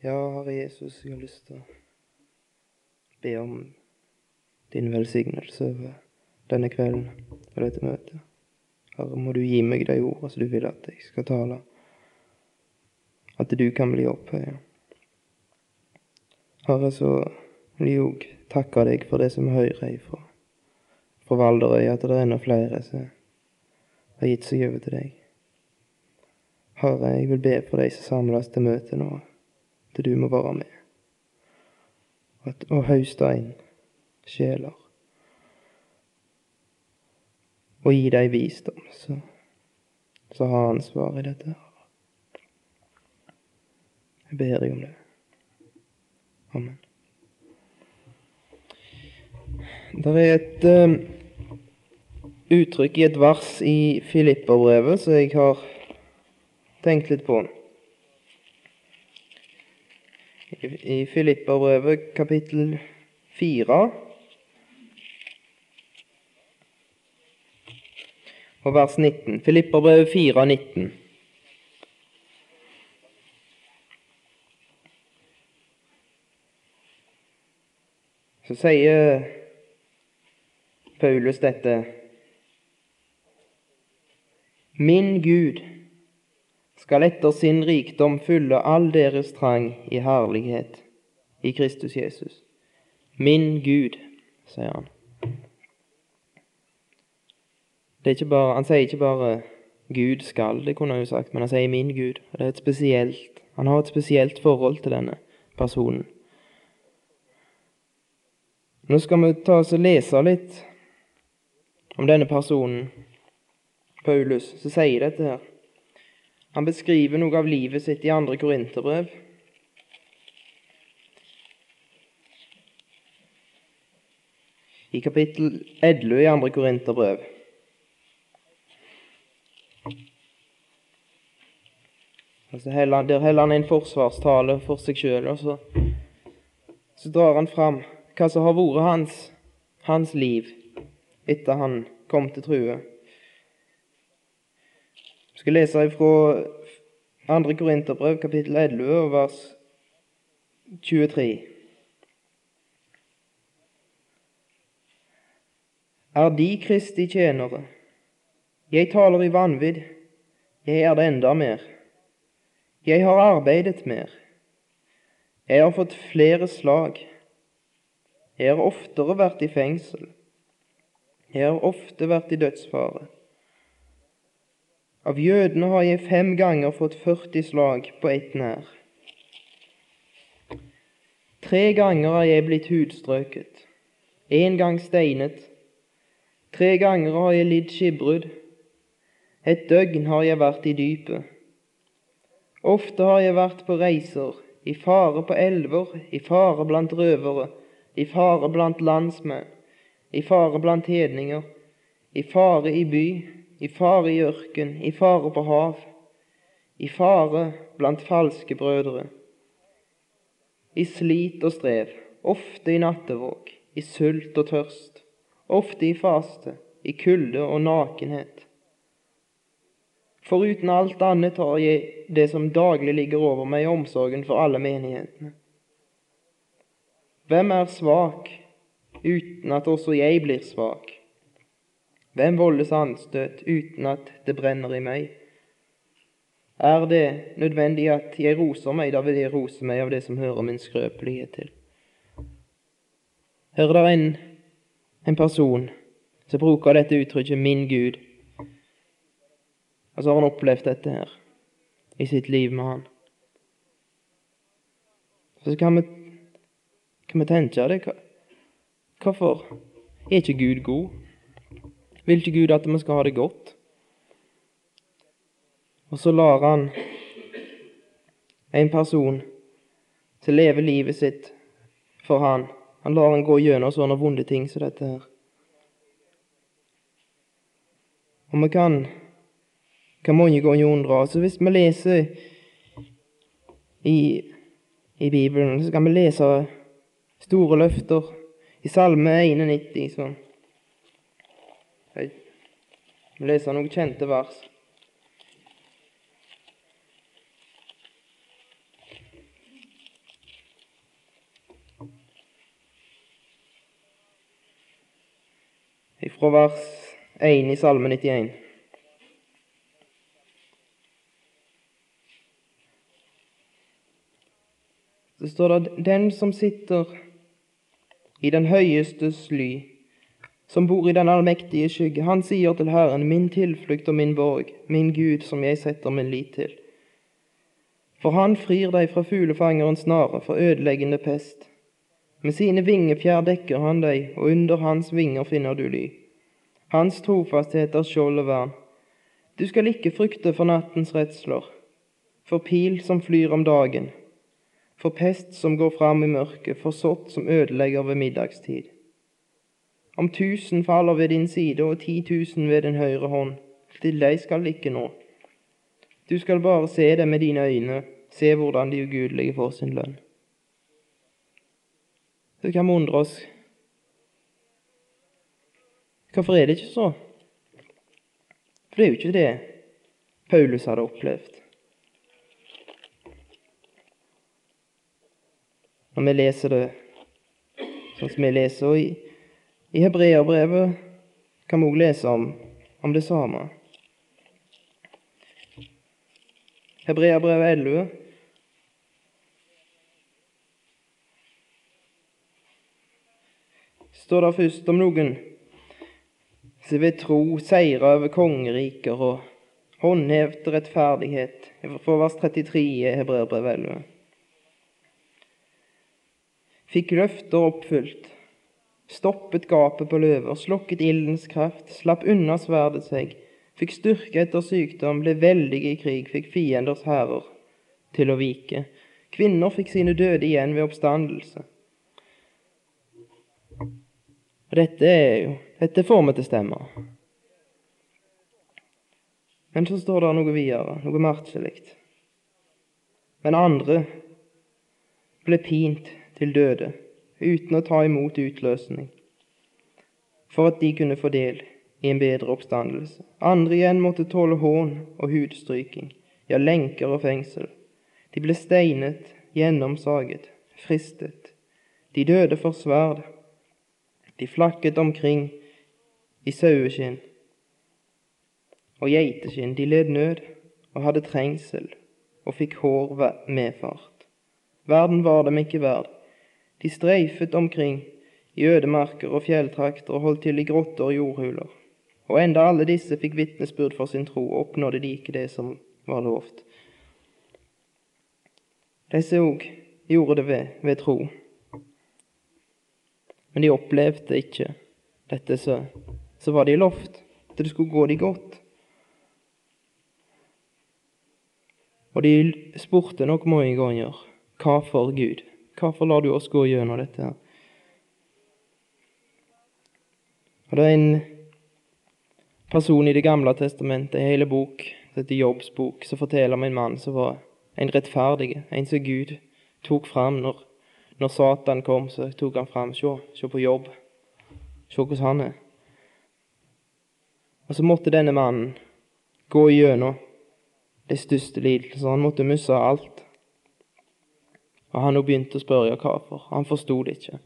Ja, Herre Jesus, jeg har lyst til å be om din velsignelse over denne kvelden og dette møtet. Herre, må du gi meg de ordene som du vil at jeg skal tale, at du kan bli opphøyet. Herre, så vil jeg òg takke deg for det som hører ifra, fra Valderøy, at det er enda flere som har gitt seg over til deg. Herre, jeg vil be for de som samles til møte nå, at du må være med at, og høste inn sjeler. Og gi dem visdom, så, så har ansvar i dette. Jeg ber deg om det. Amen. Det er et um, uttrykk i et vers i Filipperbrevet som jeg har tenkt litt på. I, Filipperbrevet kapittel 4 og vers 19. Filipperbrevet 4, 19. Så sier Paulus dette Min Gud skal etter sin rikdom fylle all deres trang i herlighet i Kristus Jesus. Min Gud, sier han. Bare, han sier ikke bare 'Gud skal', det kunne han jo sagt, men han sier 'min Gud'. Spesielt, han har et spesielt forhold til denne personen. Nå skal vi ta oss og lese litt om denne personen, Paulus, som sier dette her. Han beskriver noe av livet sitt i andre korinterbrev. I kapittel 11 i andre korinterbrev. Altså der heller han en forsvarstale for seg sjøl, og så, så, drar han fram hva som har vært hans, hans liv etter han kom til true. Jeg skal lese fra 2. Korinterbrev, kapittel 11, vers 23. Er De Kristi tjenere? Jeg taler i vanvidd, jeg er det enda mer. Jeg har arbeidet mer. Jeg har fått flere slag. Jeg har oftere vært i fengsel. Jeg har ofte vært i dødsfare. Av jødene har jeg fem ganger fått 40 slag på ett nær. Tre ganger har jeg blitt hudstrøket, én gang steinet, Tre ganger har jeg lidd skipbrudd. Et døgn har jeg vært i dypet. Ofte har jeg vært på reiser, i fare på elver, i fare blant røvere, i fare blant landsmenn, i fare blant hedninger, i fare i by, i fare i ørken, i fare på hav, i fare blant falske brødre, i slit og strev, ofte i nattevåk, i sult og tørst, ofte i faste, i kulde og nakenhet. Foruten alt annet har jeg det som daglig ligger over meg, i omsorgen for alle menighetene. Hvem er svak uten at også jeg blir svak? Hvem voldes anstøt uten at det brenner i meg? Er det nødvendig at jeg roser meg, da vil jeg rose meg av det som hører min skrøpelighet til. Her er det en en person som bruker dette uttrykket 'min Gud'. Og så har han opplevd dette her i sitt liv med han. Så kan vi, kan vi tenke det Hvorfor er ikke Gud god? Vil ikke Gud at vi skal ha det godt? Og så lar han en person som lever livet sitt for han, han lar han gå gjennom sånne vonde ting som dette her. Og vi kan kan mange ganger undre oss. Hvis vi leser i, i Bibelen, så kan vi lese store løfter i Salme 91. Jeg må lese noen kjente vers. Fra vers 1 i Salme 91. Det står det den som sitter i den høyestes ly som bor i den allmektige skygge, han sier til Herren, min tilflukt og min borg, min Gud, som jeg setter min lit til. For han frir deg fra fuglefangerens snare, fra ødeleggende pest. Med sine vingefjær dekker han deg, og under hans vinger finner du ly. Hans trofasthet er skjold og vern. Du skal ikke frykte for nattens redsler, for pil som flyr om dagen, for pest som går fram i mørket, for sott som ødelegger ved middagstid. Om tusen faller ved din side og ti tusen ved din høyre hånd, til deg skal det ikke nå. Du skal bare se det med dine øyne, se hvordan de ugudelige får sin lønn. Så kan vi undre oss Hvorfor er det ikke så? For det er jo ikke det Paulus hadde opplevd. Når vi leser det sånn som vi leser i, i Hebreabrevet kan vi òg lese om, om det samme. Hebreabrevet 11. står det først om noen som ved tro seire over kongeriker og håndhevet rettferdighet, fra vers 33 i Hebreabrevet 11. Fikk løfter oppfylt, stoppet gapet på løver, slukket ildens kraft, slapp unna sverdet seg, fikk styrke etter sykdom, ble veldige i krig, fikk fienders hærer til å vike. Kvinner fikk sine døde igjen ved oppstandelse. Dette er jo Dette får vi til stemme. Men så står det noe videre, noe merkelig. Men andre ble pint til døde uten å ta imot utløsning, for at de kunne få del i en bedre oppstandelse. Andre igjen måtte tåle hån og hudstryking, ja, lenker og fengsel. De ble steinet, gjennomsaget, fristet. De døde for sverd. De flakket omkring i saueskinn og geiteskinn. De led nød og hadde trengsel og fikk hår medfart. Verden var dem ikke verd. De streifet omkring i ødemarker og fjelltrakter og holdt til i grotter og jordhuler. Og enda alle disse fikk vitnesbyrd for sin tro, oppnådde de ikke det som var lovt. Disse òg gjorde det ved, ved tro. Men de opplevde ikke dette, så, så var de lovt at det skulle gå de godt. Og de spurte nok mange ganger hva for Gud? Hvorfor lar du oss gå gjennom dette her? Og det er en person i Det gamle testamentet, en hele bok, som heter Jobbs bok, som forteller om en mann som var en rettferdig, en som Gud tok fram når, når Satan kom, så tok han fram. Se, se på Jobb. Se hvordan han er. Og så måtte denne mannen gå gjennom de største lidelser. Han måtte miste alt. Og han begynte å spørre hvorfor. Han forsto det ikke.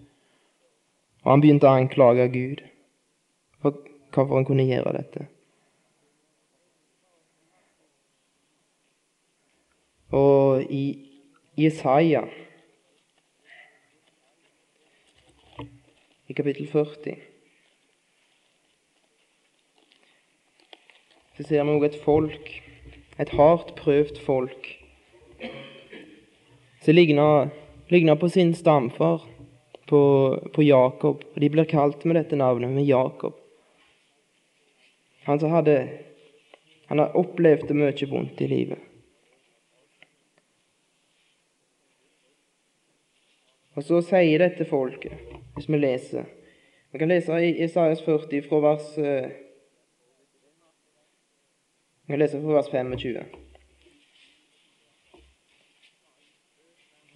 Og han begynte å anklage Gud for hvorfor han kunne gjøre dette. Og i Jesaja i kapittel 40 så ser vi også et folk, et hardt prøvd folk, som ligner, ligner på sin stamfar, på, på Jakob. Og de blir kalt med dette navnet, med Jakob. Han som hadde Han har opplevd mye vondt i livet. Og så sier dette folket, hvis vi leser Vi kan lese i Isaias 40 fra vers eh, Vi kan lese fra vers 25.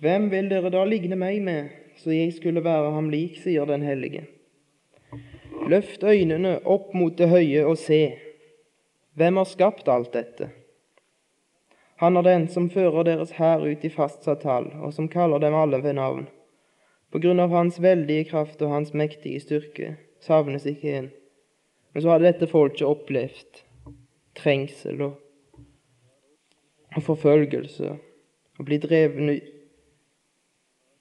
Hvem vil dere da ligne meg med, så jeg skulle være ham lik, sier den hellige. Løft øynene opp mot det høye og se. Hvem har skapt alt dette? Han er den som fører deres hær ut i fastsatt tall, og som kaller dem alle ved navn. På grunn av hans veldige kraft og hans mektige styrke savnes ikke en. Men så hadde dette folket opplevd trengsel og, forfølgelse og blitt drevet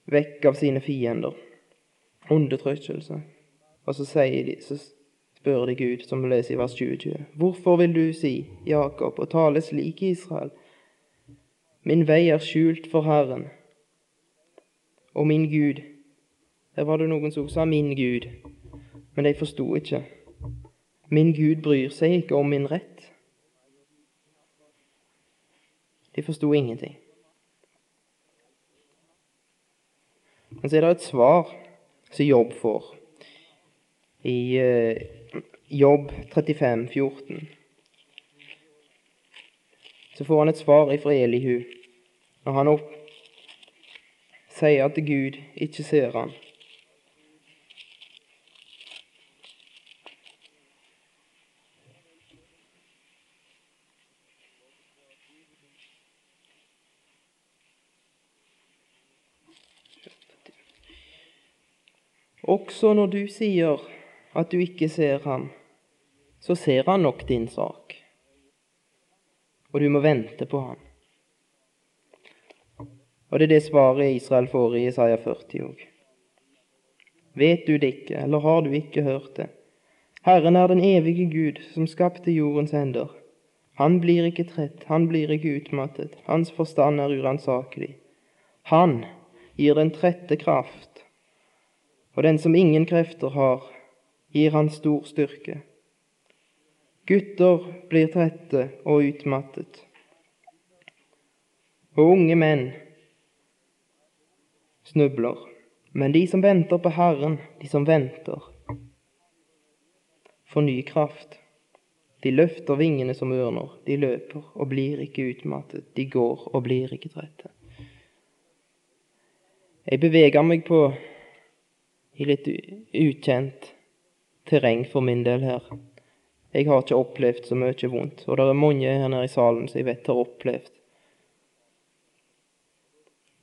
vekk av sine fiender. Undertrykkelse. Og så, de, så spør de Gud, som vi leser i vers 20. Hvorfor vil du si, Jakob, og tale slik i Israel? Min vei er skjult for Herren, og min Gud Der var det noen som sa 'min Gud', men de forsto ikke. Min Gud bryr seg ikke om min rett. De forsto ingenting. Men så er det et svar som Jobb får i uh, Jobb 35, 14. Så får han et svar ifra Elihu når han opp, sier at Gud ikke ser han. Også når du sier at du ikke ser ham, så ser han nok din sak, og du må vente på ham. Og det er det svaret Israel får i Isaiah 40 òg. Vet du det ikke, eller har du ikke hørt det? Herren er den evige Gud som skapte jordens hender. Han blir ikke trett, han blir ikke utmattet, hans forstand er uransakelig. Han gir den trette kraft, og den som ingen krefter har, gir han stor styrke. Gutter blir trette og utmattet, og unge menn snubler. Men de som venter på Herren, de som venter, får ny kraft. De løfter vingene som ørner, de løper og blir ikke utmattet, de går og blir ikke trette. Jeg beveger meg på i litt ukjent terreng for min del her. Jeg har ikke opplevd så mye vondt, og det er mange her nede i salen som jeg vet har opplevd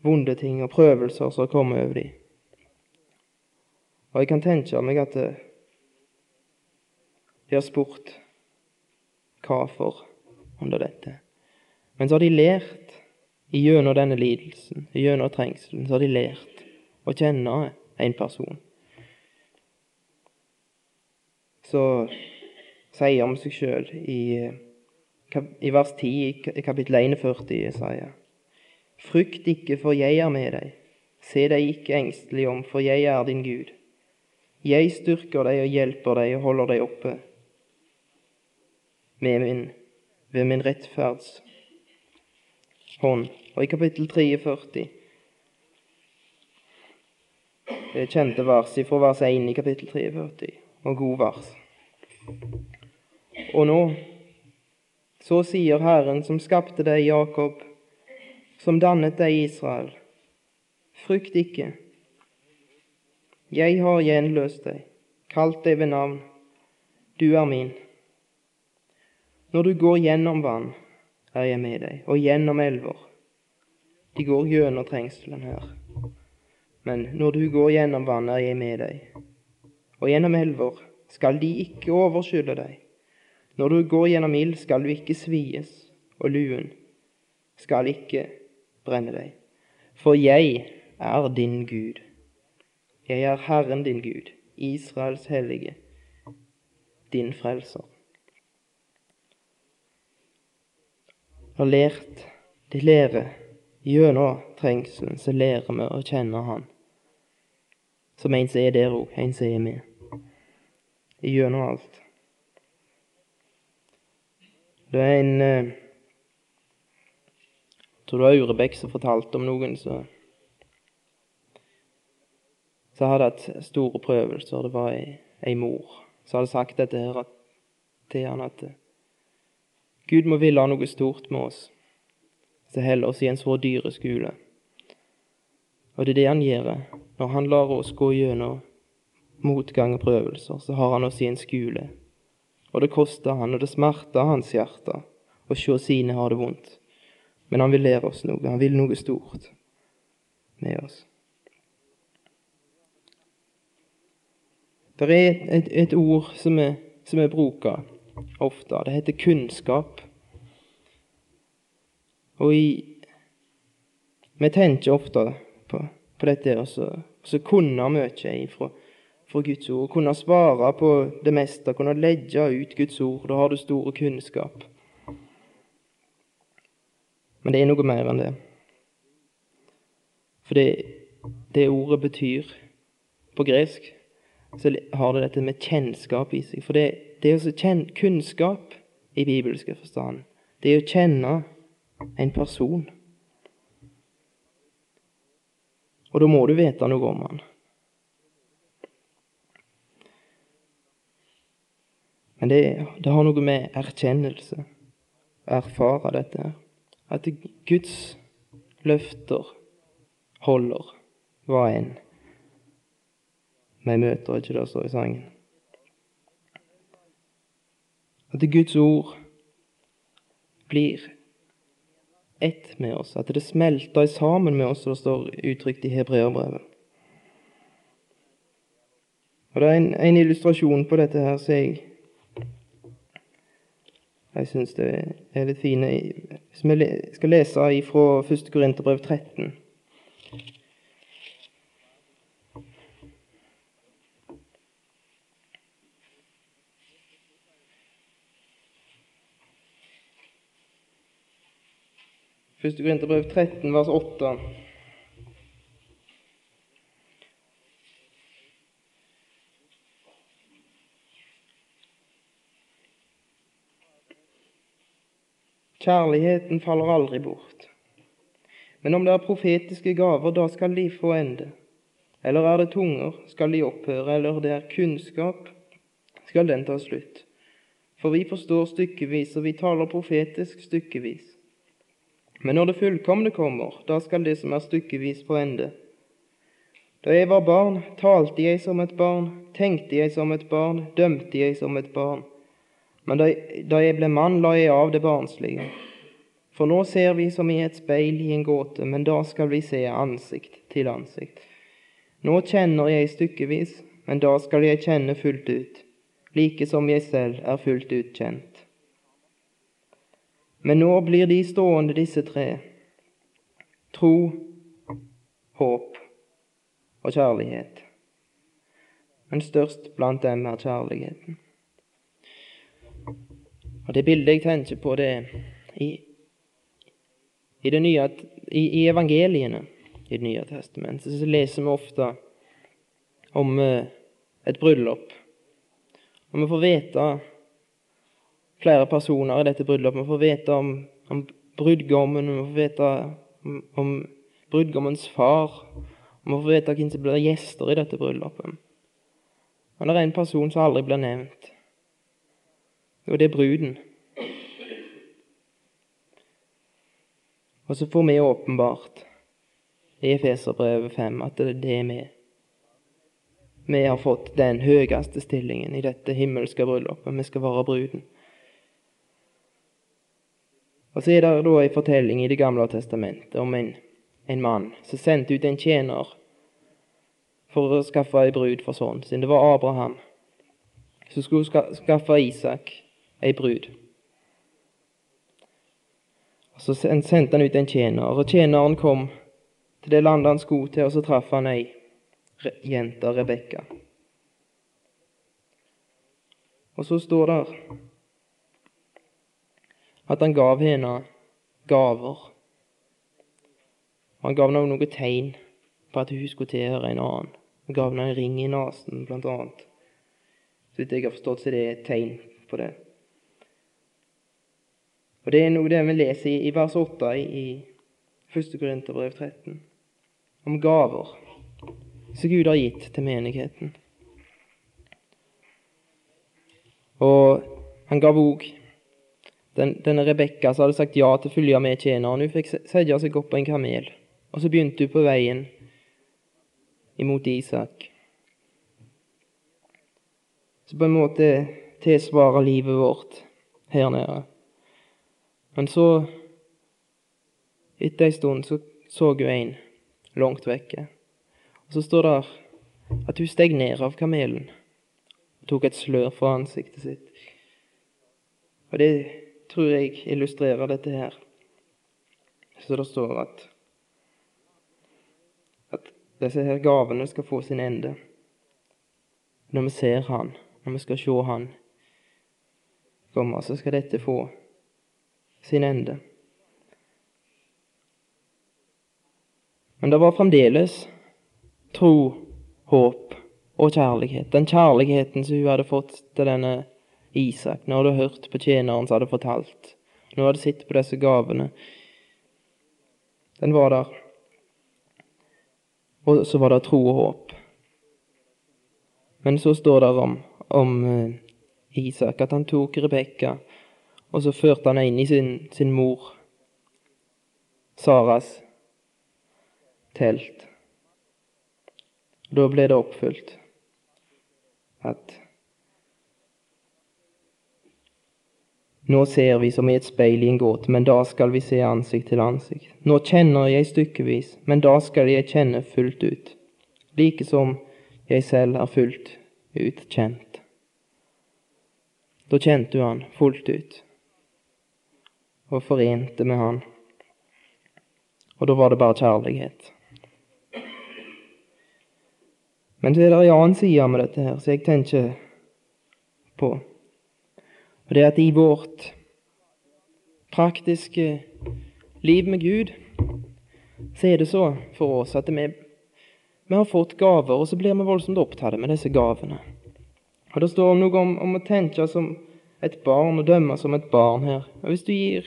vonde ting og prøvelser som har kommet over dem. Og jeg kan tenke meg at eh, de har spurt hva for under dette. Men så har de lært gjennom denne lidelsen, gjennom trengselen, så har de lært å kjenne en person. Så sier om seg sjøl i, i, vers 10 i kapittel 41 i Jesaja. Frykt ikke, for jeg er med deg. Se deg ikke engstelig om, for jeg er din Gud. Jeg styrker deg og hjelper deg og holder deg oppe med min, ved min rettferds hånd. Og i kapittel 43 det kjente vers fra vers 1 i kapittel 43, og god vers. Og nå, så sier Herren som skapte deg, Jakob, som dannet deg, Israel, frykt ikke. Jeg har gjenløst deg, kalt deg ved navn, du er min. Når du går gjennom vann, er jeg med deg, og gjennom elver. De går gjennom trengselen her. Men når du går gjennom vannet, er jeg med deg, og gjennom elver skal de ikke overskylde deg. Når du går gjennom ild, skal du ikke svies, og luen skal ikke brenne deg. For jeg er din Gud. Jeg er Herren din Gud, Israels hellige, din frelser. Og lært, de lærer Gjennom trengselen så lærer vi å kjenne Han som en som er der òg, en som er med. Gjennom alt. Det er en eh, Jeg tror det var Aurebekk som fortalte om noen som som hadde hatt store prøvelser. Det var ei, ei mor som hadde sagt dette her til han at Gud må ville ha noe stort med oss som holder oss i en så dyre skole. Og det er det han gjør. Når han lar oss gå gjennom motgang og prøvelser, så har han oss i en skole. Og det koster han, og det smerter hans hjerte å se sine har det vondt. Men han vil lære oss noe. Han vil noe stort med oss. Det er et, et, et ord som vi bruker ofte. Det heter kunnskap. Og i, vi tenker ofte på, på dette og så kunne mye ifra, fra Guds ord. Kunne svare på det meste, kunne legge ut Guds ord. Da har du stor kunnskap. Men det er noe mer enn det. For det, det ordet betyr på gresk, så har det dette med kjennskap i seg. For det, det er også kunnskap i bibelske forstand. Det er å kjenne en person. Og da må du vite noe om han. Men det, det har noe med erkjennelse å erfare dette. At Guds løfter holder hva enn vi møter, ikke det står i sangen. At Guds ord blir ett med oss, at det smelter sammen med oss, som det står uttrykt i hebreerbrevet. Og Det er en, en, illustrasjon på dette her som jeg jeg syns det er litt fine. Hvis vi skal lese fra 1. Korinterbrev 13 Første Korinterbrev 13, vers 8. Kjærligheten faller aldri bort. Men om det er profetiske gaver, da skal de få ende. Eller er det tunger, skal de opphøre. Eller det er kunnskap, skal den ta slutt. For vi forstår stykkevis, og vi taler profetisk stykkevis. Men når det fullkomne kommer, da skal det som er stykkevis få ende. Da jeg var barn, talte jeg som et barn, tenkte jeg som et barn, dømte jeg som et barn. Men da, jeg ble mann, la jeg av det barnslige. For nå ser vi som i et speil i en gåte, men da skal vi se ansikt til ansikt. Nå kjenner jeg stykkevis, men da skal jeg kjenne fullt ut, like som jeg selv er fullt ut kjent. Men nå blir de stående, disse tre. Tro, håp og kjærlighet. Men størst blant dem er kjærligheten. Og Det bildet jeg tenker på, det i, i, det nye, i, i evangeliene i Det nye testamentet så leser vi ofte om uh, et bryllup. Og vi får vite flere personer i dette bryllupet. Vi får vite om, om brudgommen, vi får vite om, om brudgommens far. Vi får vite hvem som blir gjester i dette bryllupet. Men det er en person som aldri blir nevnt, og det er bruden. Og så får vi åpenbart i Efeserbrevet 5 at det er vi. Vi har fått den høyeste stillingen i dette himmelske bryllupet. Vi skal være bruden. Og så er det da en fortelling i Det gamle testamentet om en, en mann som sendte ut en tjener for å skaffe ei brud for sønnen sin. Det var Abraham som skulle skaffe Isak ei brud. Og Så sendte han ut en tjener, og tjeneren kom til det landet han skulle til, og så traff han ei jente, Rebekka. Og så står det at han gav henne gaver. Han gav henne noen tegn på at hun skulle tilhøre en annen. Han gav henne en ring i nesen, blant annet. Så vidt jeg har forstått, så er et tegn på det. Og Det er noe det vi leser i, i vers 8 i, i 1. Korinterbrev 13, om gaver som Gud har gitt til menigheten. Og han gav òg den, denne Rebekka som hadde sagt ja til å følge med tjeneren, hun fikk sette seg opp på en kamel, og så begynte hun på veien imot Isak. Så på en måte tilsvarer livet vårt her nede. Men så, etter ei stund, så så hun en langt vekke. Og så står det at hun steg ned av kamelen og tok et slør fra ansiktet sitt. Og det tror jeg illustrerer dette her. Så det står at, at disse her gavene skal få sin ende. Når vi ser Han, når vi skal se Han komme, så skal dette få sin ende. Men det var fremdeles tro, håp og kjærlighet. Den kjærligheten som hun hadde fått til denne Isak, hun hadde hørt på tjeneren som hadde fortalt, nå hadde sett på disse gavene, den var der. Og så var det tro og håp. Men så står det om, om uh, Isak at han tok Rebekka, og så førte han henne inn i sin, sin mor Saras telt. Da ble det oppfylt at Nå ser vi som i et speil i en gåte, men da skal vi se ansikt til ansikt. Nå kjenner jeg stykkevis, men da skal jeg kjenne fullt ut, like som jeg selv er fullt ut kjent. Da kjente du han fullt ut, og forente med han. Og da var det bare kjærlighet. Men så er det en annen side med dette her, som jeg tenker på. Og det er at i vårt praktiske liv med Gud, så er det så for oss at vi, vi har fått gaver, og så blir vi voldsomt opptatt med disse gavene. Og Det står noe om, om, å tenke som et barn og dømme som et barn her. Og Hvis du gir,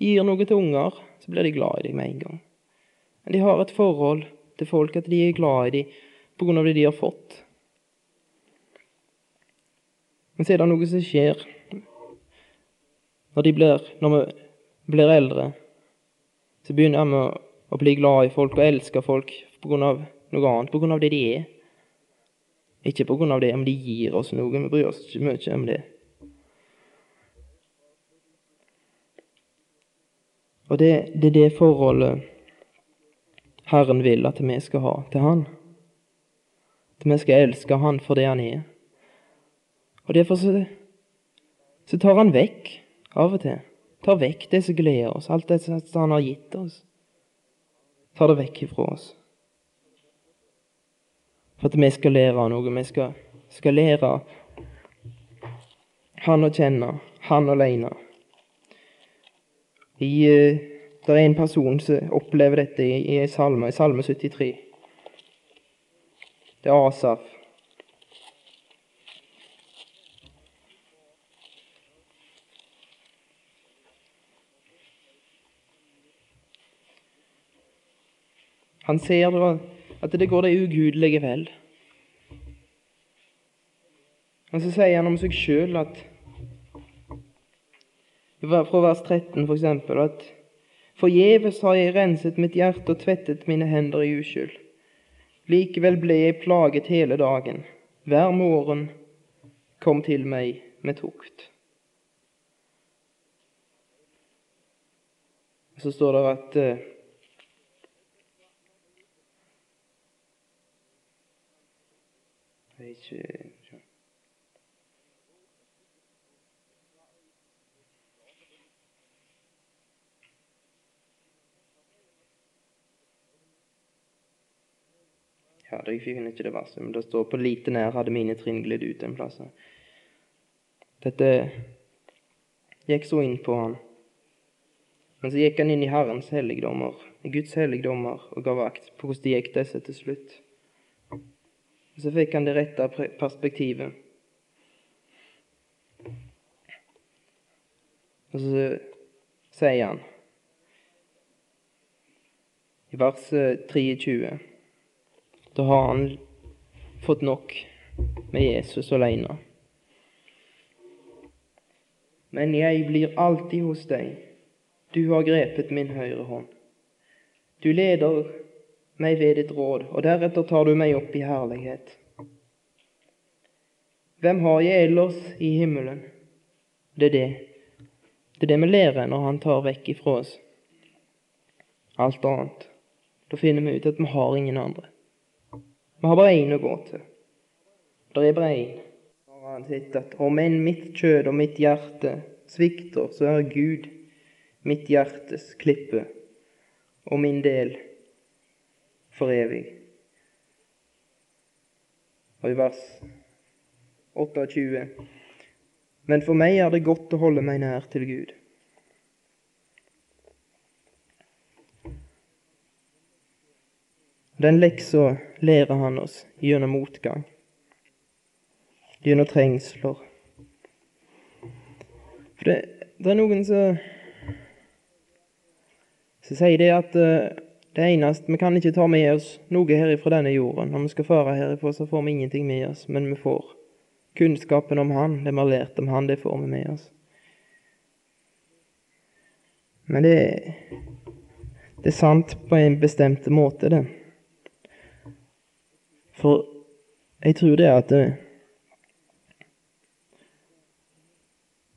gir noe til unger, så blir de glad i deg med en gang. Men de har et forhold til folk at de er glad i dem av det de har fått. Men så er det noe som skjer når, de blir, når vi blir eldre. Så begynner vi å bli glad i folk og elske folk av noe annet, av det de er. Ikke av det om de gir oss noe. Vi bryr oss ikke mye om det. Og det, det er det forholdet Herren vil at vi skal ha til Han. At vi skal elske Han for det Han er. Og Derfor så, så tar Han vekk av og til. Tar vekk det som gleder oss, alt det som Han har gitt oss. Tar det vekk ifra oss. For at vi skal lære noe. Vi skal, skal lære Han å kjenne, Han alene. I, uh, det er en person som opplever dette i, i salme, i salme 73. Det er Asaf. Han ser at det går det ugudelige vel. Og så sier han om seg sjøl at Fra vers 13, for eksempel, at Forgjeves har jeg renset mitt hjerte og tvettet mine hender i uskyld. Likevel ble jeg plaget hele dagen. Hver morgen kom til meg med tukt. Så står det at ikke Ja, jeg finner ikke det verste, men det står på lite nær hadde mine trinn glidd ut en plass. Dette gikk så inn på han. Men så gikk han inn i Herrens helligdommer, Guds helligdommer, og ga vakt på hvordan det gikk disse til slutt. Og så fikk han det rette perspektivet. Og så sier han i vers 23 da har han fått nok med Jesus alene. Men jeg blir alltid hos deg. Du har grepet min høyre hånd. Du leder meg ved ditt råd, og deretter tar du meg opp i herlighet. Hvem har jeg ellers i himmelen? Det er det. Det er det vi lærer når han tar vekk ifra oss alt annet. Da finner vi ut at vi har ingen andre. Vi har bare én å gå til. Det er bare én. Har han sett at om enn mitt kjød og mitt hjerte svikter, så er Gud mitt hjertes klippe og min del for evig. Og i vers 28 Men for meg er det godt å holde meg nær til Gud. Den leksa lærer han oss gjennom motgang, gjennom trengsler. For det, det er noen som som sier det at uh, det eneste Vi kan ikke ta med oss noe herifra denne jorden. Når vi skal fare herifra, så får vi ingenting med oss, men vi får kunnskapen om Han, det vi har lært om Han, det får vi med oss. Men det, det er sant på en bestemt måte, det. For jeg tror det at det,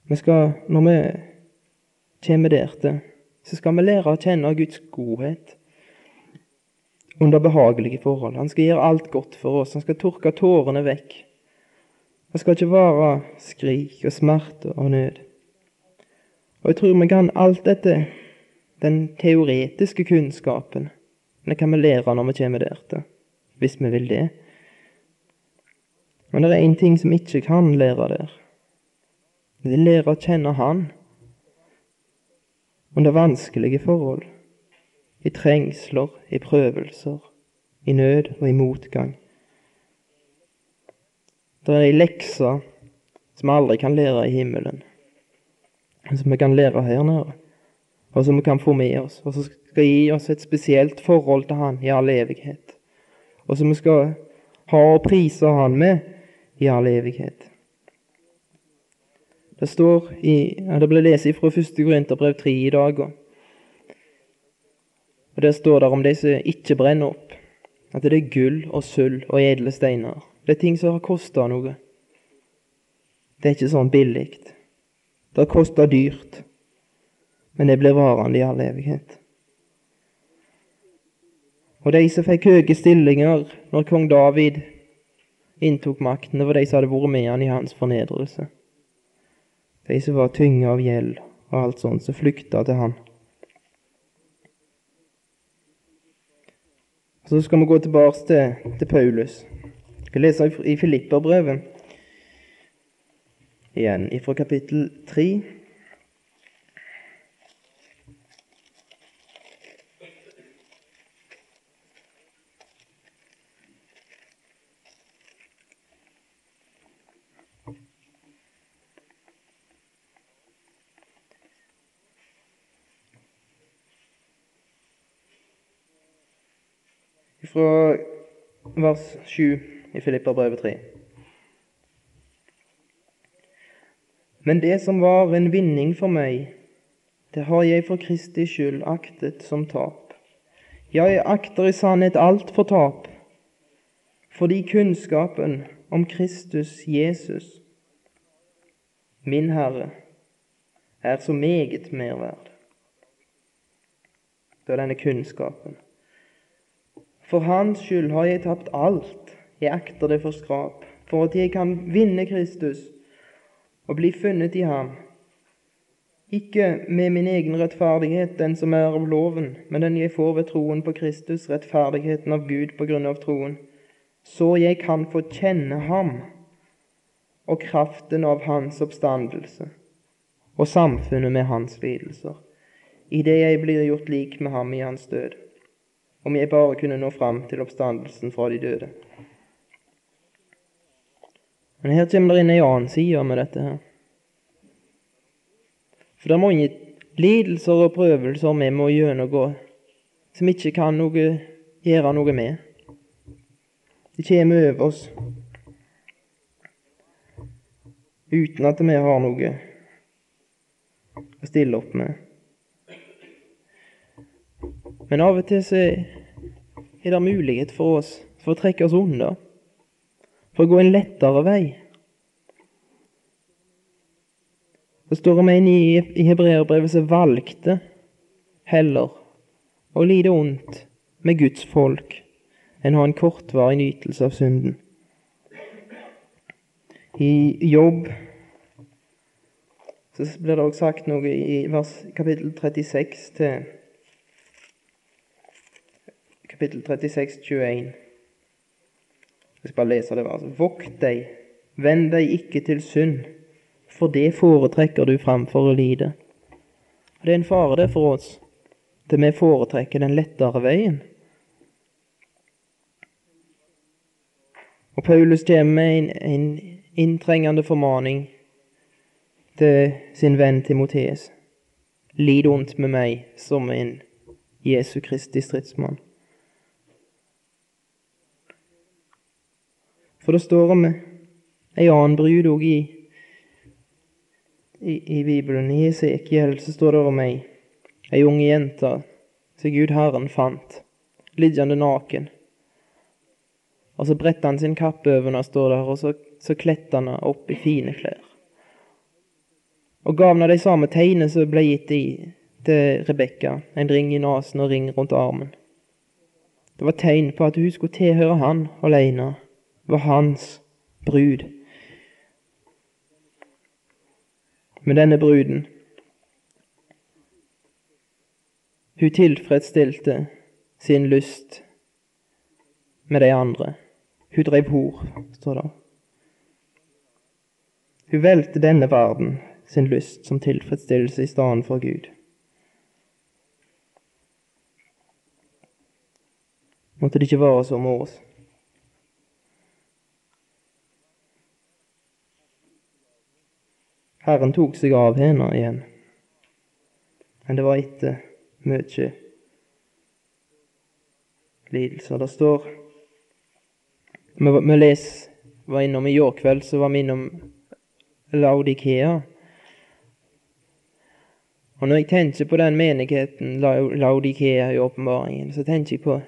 vi skal, Når vi kommer der til, så skal vi lære å kjenne Guds godhet under behagelige forhold. Han skal gjøre alt godt for oss. Han skal tørke tårene vekk. Det skal ikke være skrik og smerte og nød. Og jeg tror vi kan alt dette, den teoretiske kunnskapen, det kan vi lære når vi kommer der til hvis vi vil det. Men det er én ting som ikke kan lære der. Det er lære å kjenne Han under vanskelige forhold, i trengsler, i prøvelser, i nød og i motgang. Det er ei lekse som vi aldri kan lære i himmelen, som vi kan lære her nede, og som vi kan få med oss, og som skal gi oss et spesielt forhold til Han i all evighet og som vi skal ha og prise Han med i all evighet. Det står i, det ble lest fra 1. Korinterbrev 3 i dag. Og, og Der står det om de som ikke brenner opp, at det er gull og sølv og edle steiner. Det er ting som har kosta noe. Det er ikke sånn billig. Det har kosta dyrt, men det blir varende i all evighet. Og de som fikk høye stillinger når kong David inntok makten, det var de som hadde vært med han i hans fornedrelse. De som var tynge av gjeld og alt sånt, som flykta til han. Så skal vi gå tilbake til, til Paulus. Vi skal lese i Filipperbrevet igjen, fra kapittel 3. fra vers 7 i Filipperbrevet 3. Men det som var en vinning for meg, det har jeg for Kristi skyld aktet som tap. Ja, jeg akter i sannhet alt for tap, fordi kunnskapen om Kristus Jesus, min Herre, er så meget mer verd. Det er denne kunnskapen. For hans skyld har jeg tapt alt, jeg akter det for skrap, for at jeg kan vinne Kristus og bli funnet i ham. Ikke med min egen rettferdighet, den som er av loven, men den jeg får ved troen på Kristus, rettferdigheten av Gud på grunn av troen, så jeg kan få kjenne ham og kraften av hans oppstandelse og samfunnet med hans lidelser, idet jeg blir gjort lik med ham i hans død om jeg bare kunne nå fram til oppstandelsen fra de døde. Men her kommer det inn ei annen side med dette her. For det er mange lidelser og prøvelser vi må gjennomgå som ikke kan noe, gjøre noe med. De kommer over oss uten at vi har noe å stille opp med. Men av og til så er det mulighet for oss for å trekke oss unna, for å gå en lettere vei. Det står om en i, i hebreerbrevet som valgte heller å lide ondt med Guds folk enn å ha en kortvarig nytelse av synden. I Jobb Så blir det også sagt noe i vers, kapittel 36 til kapittel 36, 21. Jeg skal bare lese det. Altså. Vokt deg, vend deg ikke til synd, for det foretrekker du framfor å lide. Og Det er en fare det for oss, til vi foretrekker den lettere veien. Og Paulus kommer med en, en inntrengende formaning til sin venn Timotees. Lid ondt med meg som en Jesu Kristi stridsmann. For det står om ei annen brud òg i, i, i, Bibelen. I Esekiel så står det om ei, ei ung jente som Gud Herren fant, liggende naken. Og så bretter han sin kappe over henne, står der, og så, så kletter han henne opp i fine klær. Og gav henne de samme tegnene som ble gitt i, til Rebekka, en ring i nesen og ring rundt armen. Det var tegn på at hun skulle tilhøre han alene var hans brud. Men denne bruden Hun tilfredsstilte sin lyst med de andre. Hun drev hor, står det. Hun valgte denne verden sin lyst som tilfredsstillelse i stedet for Gud. Måtte det ikke være så med oss. Herren tok seg av henne igjen. Men det var etter mye lidelser. Det står Vi, les, var innom i går kveld, så var vi innom Laudikea. Og når jeg tenker på den menigheten, Laudikea i åpenbaringen, så tenker jeg på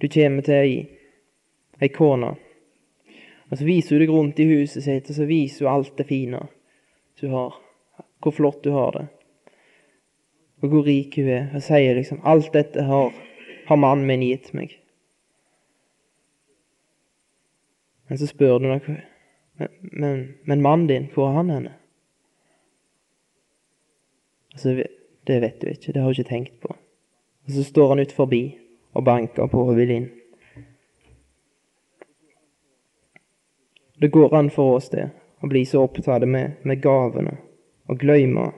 Du kommer til ei, ei kone og Så viser hun deg rundt i huset sitt, og så viser hun alt det fine du har. Hvor flott du har det. Og hvor rik hun er. Og sier liksom Alt dette har, har mannen min gitt meg. Men så spør du noe men, men, men mannen din, hvor er han henne? Altså, det vet du ikke. Det har hun ikke tenkt på. Og så står han ut forbi og banker på og vil inn. Det går an for oss det, å bli så opptatt med, med gavene og glemme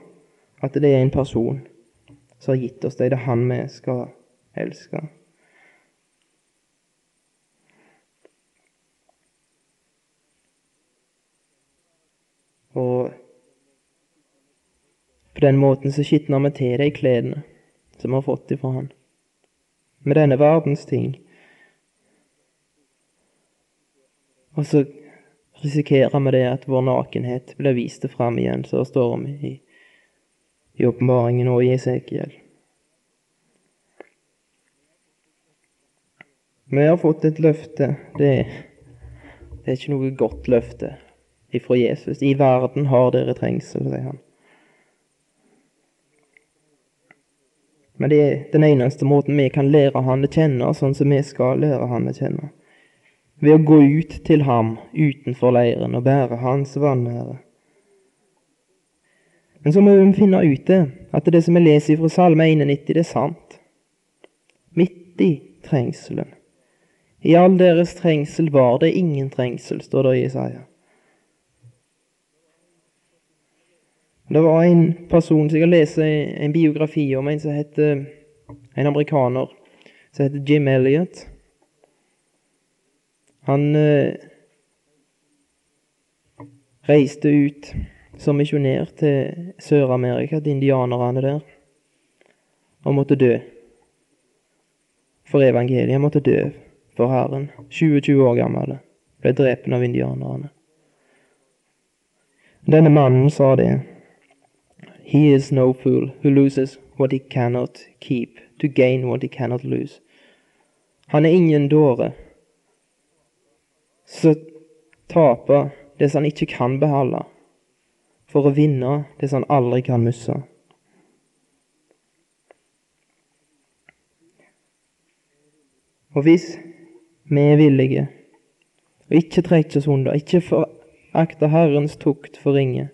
at det er en person som har gitt oss det, det er han vi skal elske. Og på den måten så skitner vi til de klærne som vi har fått ifra han. Med denne verdens ting. Og så risikerer vi det at vår nakenhet blir vist fram igjen, det står om i, i åpenbaringen og i Esekiel. Vi har fått et løfte. Det, det er ikke noe godt løfte ifra Jesus. I verden har dere trengsel, sier han. Men det er den eneste måten vi kan lære han å kjenne, sånn som vi skal lære han å kjenne ved å gå ut til ham utenfor leiren og bære hans vanære. Men så må vi finne ut det, at det som vi leser fra Salme 91, det er sant. Midt i trengselen. I all deres trengsel var det ingen trengsel, står det i Isaiah. Det var en person som jeg leste en biografi om, en som heter en amerikaner som heter Jim Elliot. Han eh, reiste ut som misjonær til Sør-Amerika, til indianerne der, og måtte dø for evangeliet. Han måtte dø for Herren. 20-20 år gammel. Ble drept av indianerne. Denne mannen sa det. He is no fool who loses what he cannot keep to gain what he cannot lose. Han er ingen dåre så taper det som han ikke kan beholde, for å vinne det som han aldri kan miste. Og hvis vi er villige og ikke trekker oss unna, ikke akter Herrens tukt for ringe.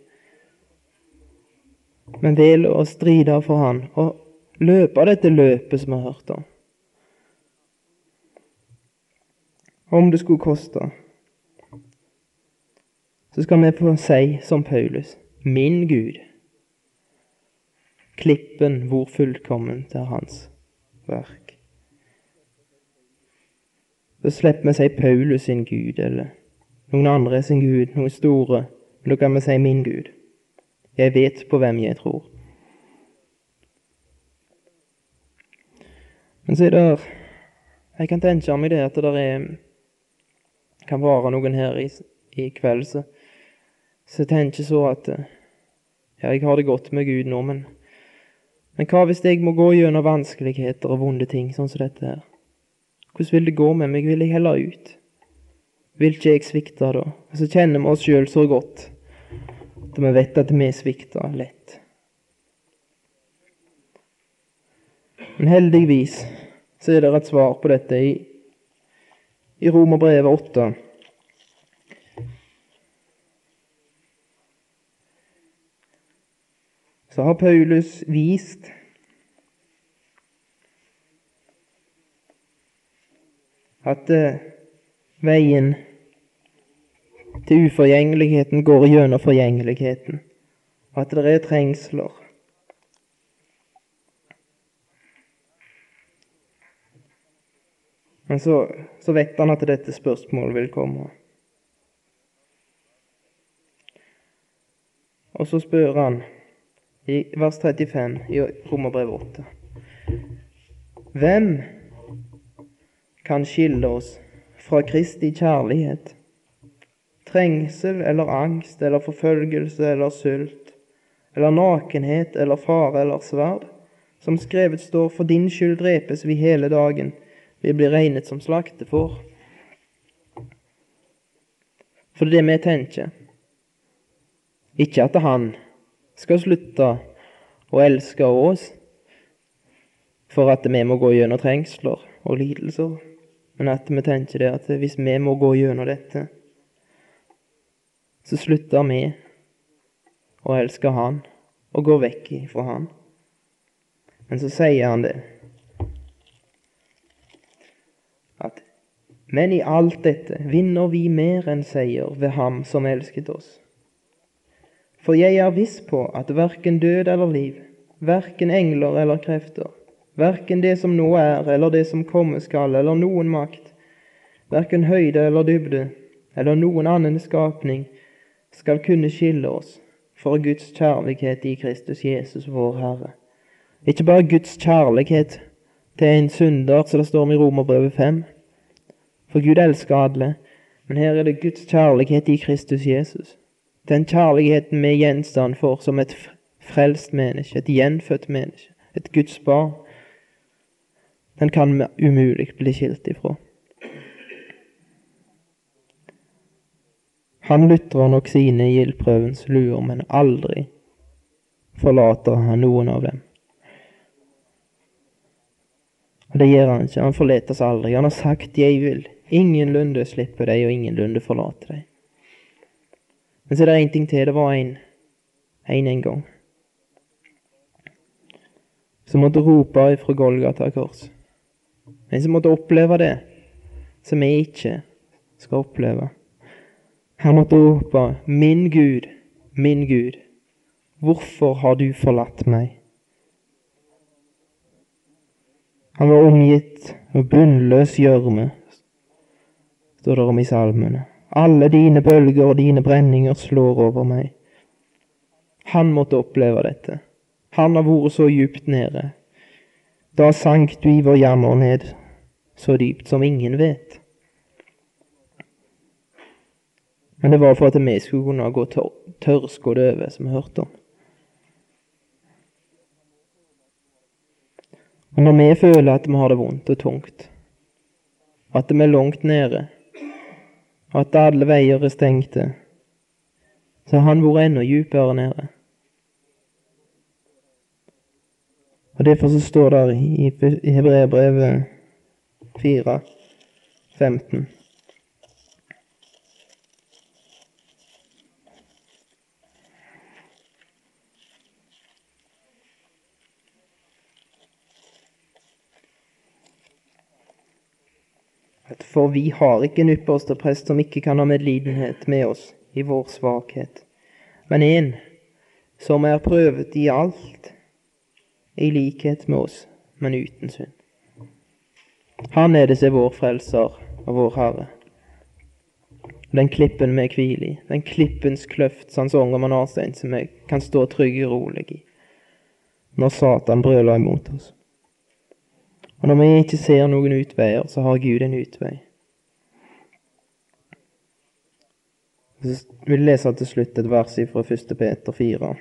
Men vel å stride for Han og løpe dette løpet som vi har hørt om. Om det skulle koste, så skal vi få si som Paulus, min Gud, klippen hvor fullkomment er hans verk. Så slipper vi si Paulus sin Gud, eller noen andre sin Gud, noen store. Men da kan vi si min Gud. Jeg vet på hvem jeg tror. Men så er det Jeg kan tenke meg det at det er, kan være noen her i, i kveld så, jeg tenker så at ja, jeg har det godt med Gud nå, men, men hva hvis jeg må gå gjennom vanskeligheter og vonde ting, sånn som dette her? Hvordan vil det gå med meg? Vil jeg heller ut? Vil ikke jeg svikte da? Og så kjenner vi oss sjøl så godt at vi vet at vi svikter lett. Men heldigvis så er det et svar på dette i, i Romerbrevet 8. Så har Paulus vist at eh, veien til uforgjengeligheten går gjennom forgjengeligheten, og at det er trengsler. Men så, så vet han at dette spørsmålet vil komme. Og så spør han i vers 35 i Romerbrevet 8 Hvem kan skille oss fra Kristi kjærlighet. Trengsel eller angst eller forfølgelse eller sult eller nakenhet eller fare eller sverd. Som skrevet står, for din skyld drepes vi hele dagen, vi blir regnet som slaktefår. For det er det vi tenker. Ikke at han skal slutte å elske oss for at vi må gå gjennom trengsler og lidelser. Men at vi tenker det at hvis vi må gå gjennom dette, så slutter vi å elske Han og går vekk fra Han. Men så sier han det at men i alt dette vinner vi mer enn seier ved Ham som elsket oss. For jeg er viss på at verken død eller liv, verken engler eller krefter, Verken det som nå er, eller det som komme skal, eller noen makt, verken høyde eller dybde, eller noen annen skapning, skal kunne skille oss for Guds kjærlighet i Kristus Jesus, vår Herre. Ikke bare Guds kjærlighet til en synder, som det står om i Romerbrevet 5. For Gud elsker alle, men her er det Guds kjærlighet i Kristus Jesus. Den kjærligheten vi er gjenstand for som et frelst menneske, et gjenfødt menneske, et Guds barn. Den kan vi umulig bli skilt ifra. Han lytter nok sine i ildprøvens luer, men aldri forlater han noen av dem. Og det gjør han ikke. Han forlater aldri. Han har sagt 'jeg vil ingenlunde slippe deg, og ingenlunde forlate deg'. Men så er det én ting til. Det var en en, en gang som måtte rope ifra Golgata kors. En som måtte oppleve det som vi ikke skal oppleve. Han måtte rope 'Min Gud, min Gud, hvorfor har du forlatt meg?' Han var omgitt av bunnløs gjørme, står det om i salmene. Alle dine bølger og dine brenninger slår over meg. Han måtte oppleve dette. Han har vært så djupt nede. Da sank du i vår jammer ned, så dypt som ingen vet. Men det var for at vi skulle kunne gå tør tørrskodd over, som vi hørte om. Og når vi føler at vi har det vondt og tungt, at vi er langt nede, at alle veier er stengte, så har han vært enda dypere nede. Og Derfor så står det i Hebreerbrevet 4, 15 for vi har ikke en ypperste prest som ikke kan ha medlidenhet med oss i vår svakhet, men en som er prøvet i alt, i likhet med oss, men uten synd. Han er det som er vår frelser og vår Herre. Den klippen vi hviler i, den klippens kløft, sånn som Ånger Manarstein, som vi kan stå trygge og rolig i når Satan brøler imot oss. Og når vi ikke ser noen utveier, så har Gud en utvei. Så vil jeg lese til slutt et vers fra 1. Peter 4,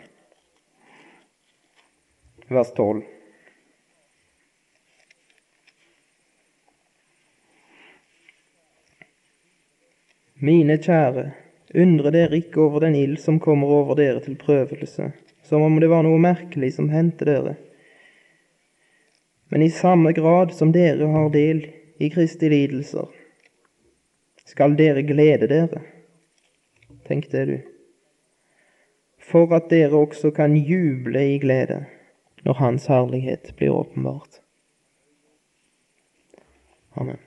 vers 12. Mine kjære, undre dere ikke over den ild som kommer over dere til prøvelse, som om det var noe merkelig som hendte dere. Men i samme grad som dere har del i Kristi lidelser, skal dere glede dere. Tenk det, du. For at dere også kan juble i glede når Hans herlighet blir åpenbart. Amen.